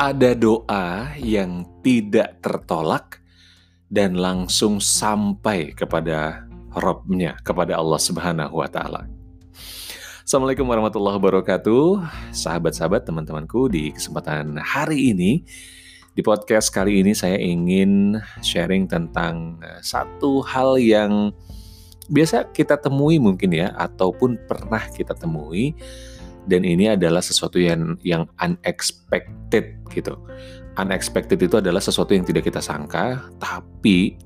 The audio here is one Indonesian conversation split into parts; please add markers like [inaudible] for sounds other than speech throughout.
ada doa yang tidak tertolak dan langsung sampai kepada Robnya, kepada Allah Subhanahu wa Ta'ala. Assalamualaikum warahmatullahi wabarakatuh, sahabat-sahabat, teman-temanku. Di kesempatan hari ini, di podcast kali ini, saya ingin sharing tentang eh, satu hal yang biasa kita temui, mungkin ya, ataupun pernah kita temui dan ini adalah sesuatu yang yang unexpected gitu. Unexpected itu adalah sesuatu yang tidak kita sangka, tapi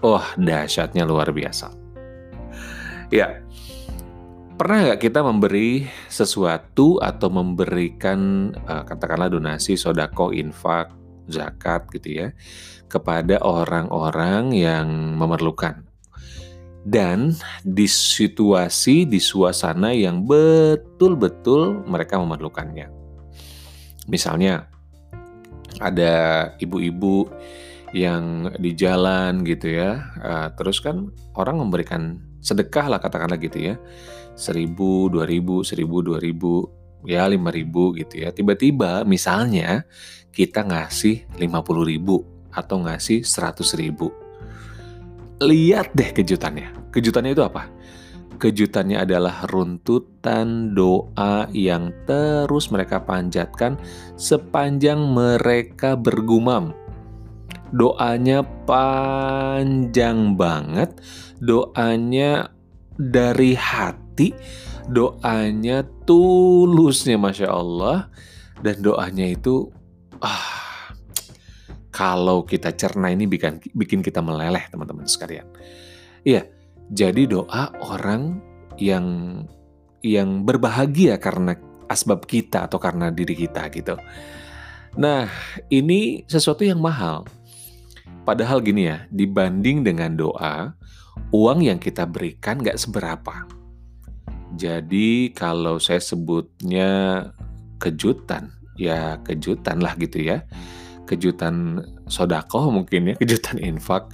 oh dahsyatnya luar biasa. Ya, pernah nggak kita memberi sesuatu atau memberikan uh, katakanlah donasi, sodako, infak, zakat gitu ya kepada orang-orang yang memerlukan dan di situasi, di suasana yang betul-betul mereka memerlukannya. Misalnya, ada ibu-ibu yang di jalan gitu ya, uh, terus kan orang memberikan sedekah lah katakanlah gitu ya, seribu, dua ribu, seribu, dua ribu, ya lima ribu gitu ya. Tiba-tiba misalnya kita ngasih lima puluh ribu atau ngasih seratus ribu lihat deh kejutannya. Kejutannya itu apa? Kejutannya adalah runtutan doa yang terus mereka panjatkan sepanjang mereka bergumam. Doanya panjang banget, doanya dari hati, doanya tulusnya Masya Allah, dan doanya itu ah kalau kita cerna ini bikin, bikin kita meleleh teman-teman sekalian. Iya, jadi doa orang yang yang berbahagia karena asbab kita atau karena diri kita gitu. Nah, ini sesuatu yang mahal. Padahal gini ya, dibanding dengan doa, uang yang kita berikan gak seberapa. Jadi kalau saya sebutnya kejutan, ya kejutan lah gitu ya kejutan sodako mungkin ya kejutan infak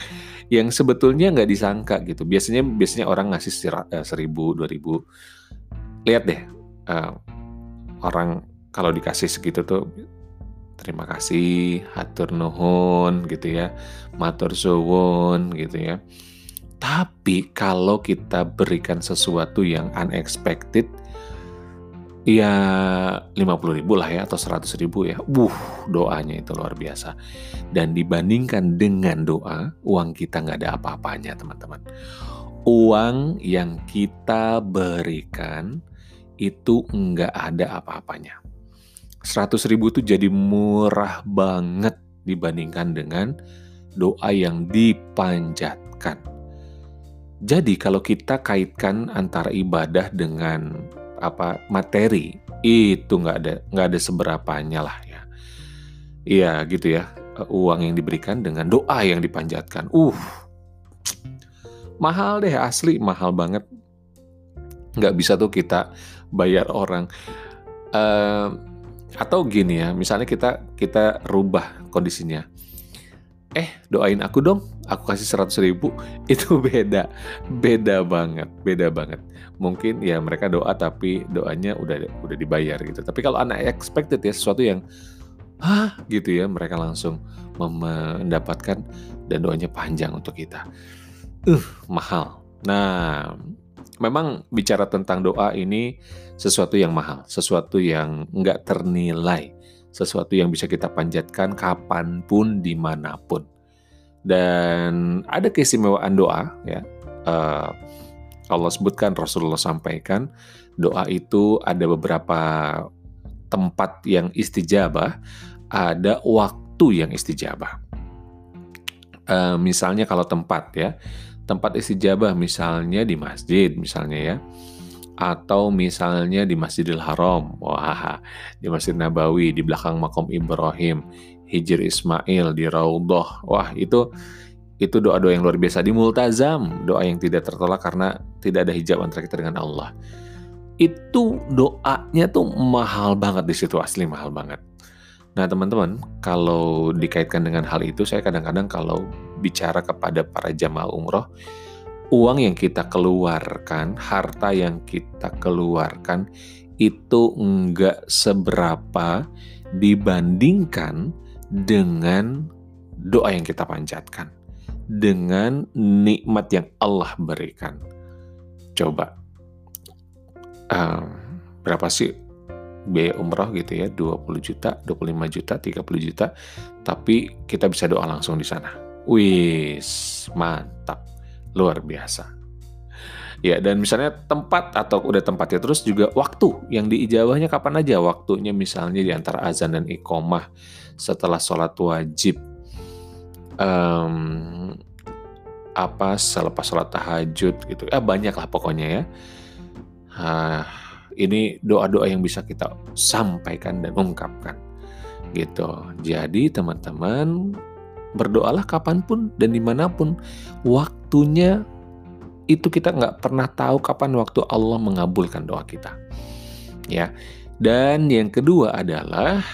yang sebetulnya nggak disangka gitu. Biasanya biasanya orang ngasih eh, seribu dua ribu. Lihat deh uh, orang kalau dikasih segitu tuh terima kasih hatur nuhun gitu ya matur suwun gitu ya. Tapi kalau kita berikan sesuatu yang unexpected ya 50 ribu lah ya atau 100 ribu ya. Wuh doanya itu luar biasa. Dan dibandingkan dengan doa uang kita nggak ada apa-apanya teman-teman. Uang yang kita berikan itu nggak ada apa-apanya. 100 ribu itu jadi murah banget dibandingkan dengan doa yang dipanjatkan. Jadi kalau kita kaitkan antara ibadah dengan apa materi itu nggak ada nggak ada seberapanya lah ya. Iya gitu ya. Uang yang diberikan dengan doa yang dipanjatkan. Uh mahal deh asli mahal banget. Nggak bisa tuh kita bayar orang. Uh, atau gini ya misalnya kita kita rubah kondisinya eh doain aku dong. Aku kasih 100 ribu. [laughs] Itu beda. Beda banget. Beda banget. Mungkin ya mereka doa tapi doanya udah udah dibayar gitu. Tapi kalau anak expected ya sesuatu yang ah gitu ya mereka langsung mendapatkan dan doanya panjang untuk kita. Uh mahal. Nah memang bicara tentang doa ini sesuatu yang mahal. Sesuatu yang nggak ternilai sesuatu yang bisa kita panjatkan kapan pun di mana pun. Dan ada keistimewaan doa ya. Uh, Allah sebutkan Rasulullah sampaikan doa itu ada beberapa tempat yang istijabah ada waktu yang istijabah. Uh, misalnya kalau tempat ya. Tempat istijabah misalnya di masjid misalnya ya atau misalnya di Masjidil Haram, wah, di Masjid Nabawi, di belakang makom Ibrahim, Hijir Ismail, di Raudhah, wah itu itu doa-doa yang luar biasa di multazam, doa yang tidak tertolak karena tidak ada hijab antara kita dengan Allah. Itu doanya tuh mahal banget di situ asli mahal banget. Nah teman-teman, kalau dikaitkan dengan hal itu, saya kadang-kadang kalau bicara kepada para jamaah umroh, uang yang kita keluarkan, harta yang kita keluarkan itu enggak seberapa dibandingkan dengan doa yang kita panjatkan, dengan nikmat yang Allah berikan. Coba, uh, berapa sih biaya umroh gitu ya 20 juta, 25 juta, 30 juta tapi kita bisa doa langsung di sana. Wis, mantap. Luar biasa. Ya, dan misalnya tempat atau udah tempatnya terus juga waktu yang diijabahnya kapan aja waktunya misalnya di antara azan dan iqomah setelah sholat wajib um, apa selepas sholat tahajud gitu ya banyak lah pokoknya ya uh, ini doa-doa yang bisa kita sampaikan dan ungkapkan gitu. Jadi teman-teman berdoalah kapan pun dan di mana pun waktunya itu kita nggak pernah tahu kapan waktu Allah mengabulkan doa kita. Ya. Dan yang kedua adalah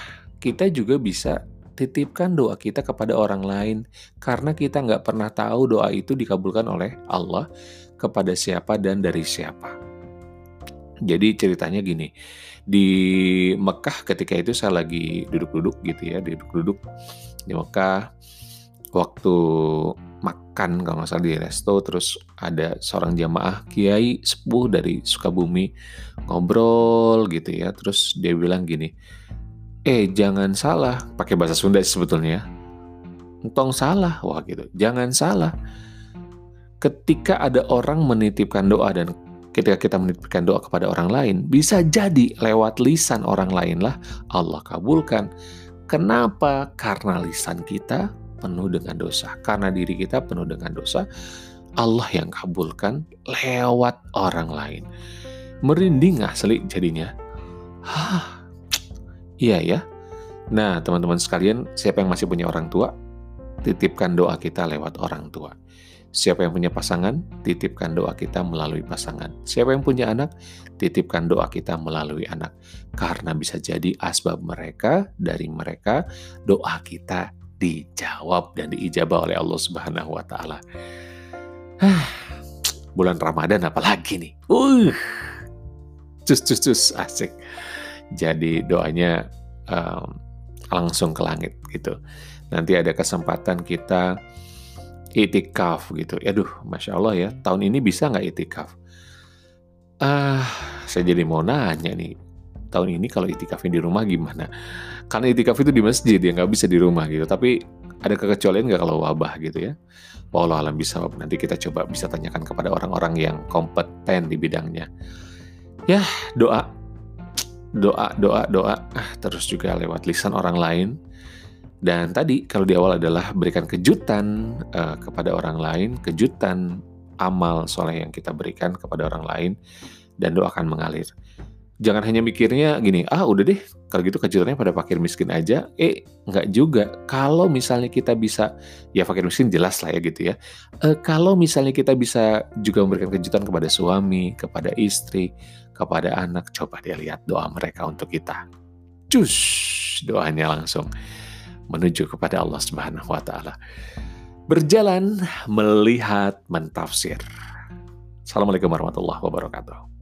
kita juga bisa titipkan doa kita kepada orang lain karena kita nggak pernah tahu doa itu dikabulkan oleh Allah kepada siapa dan dari siapa. Jadi ceritanya gini, di Mekah ketika itu saya lagi duduk-duduk gitu ya, duduk-duduk di Mekah waktu makan kalau nggak salah di resto terus ada seorang jamaah kiai sepuh dari Sukabumi ngobrol gitu ya. Terus dia bilang gini eh jangan salah. Pakai bahasa Sunda sebetulnya entong salah. Wah gitu. Jangan salah. Ketika ada orang menitipkan doa dan ketika kita menitipkan doa kepada orang lain, bisa jadi lewat lisan orang lain lah Allah kabulkan. Kenapa? Karena lisan kita penuh dengan dosa. Karena diri kita penuh dengan dosa, Allah yang kabulkan lewat orang lain. Merinding asli jadinya. Hah, iya ya. Nah, teman-teman sekalian, siapa yang masih punya orang tua, titipkan doa kita lewat orang tua. Siapa yang punya pasangan, titipkan doa kita melalui pasangan. Siapa yang punya anak, titipkan doa kita melalui anak. Karena bisa jadi asbab mereka, dari mereka, doa kita dijawab dan diijabah oleh Allah Subhanahu wa taala. Bulan Ramadan apalagi nih. Uh. Cus cus cus asik. Jadi doanya um, langsung ke langit gitu. Nanti ada kesempatan kita itikaf gitu. Aduh, masya Allah ya. Tahun ini bisa nggak itikaf? Ah, saya jadi mau nanya nih. Tahun ini kalau itikafnya di rumah gimana? Karena itikaf itu di masjid ya nggak bisa di rumah gitu. Tapi ada kekecualian nggak kalau wabah gitu ya? Wallah alam bisa. Nanti kita coba bisa tanyakan kepada orang-orang yang kompeten di bidangnya. Ya doa, doa, doa, doa. Ah, terus juga lewat lisan orang lain dan tadi kalau di awal adalah berikan kejutan uh, kepada orang lain, kejutan amal soleh yang kita berikan kepada orang lain, dan doa akan mengalir. Jangan hanya mikirnya gini, ah udah deh, kalau gitu kejutannya pada fakir miskin aja. Eh, nggak juga. Kalau misalnya kita bisa, ya fakir miskin jelas lah ya gitu ya. E, kalau misalnya kita bisa juga memberikan kejutan kepada suami, kepada istri, kepada anak, coba dia lihat doa mereka untuk kita. Cus, doanya langsung menuju kepada Allah Subhanahu wa taala. Berjalan, melihat, mentafsir. Assalamualaikum warahmatullahi wabarakatuh.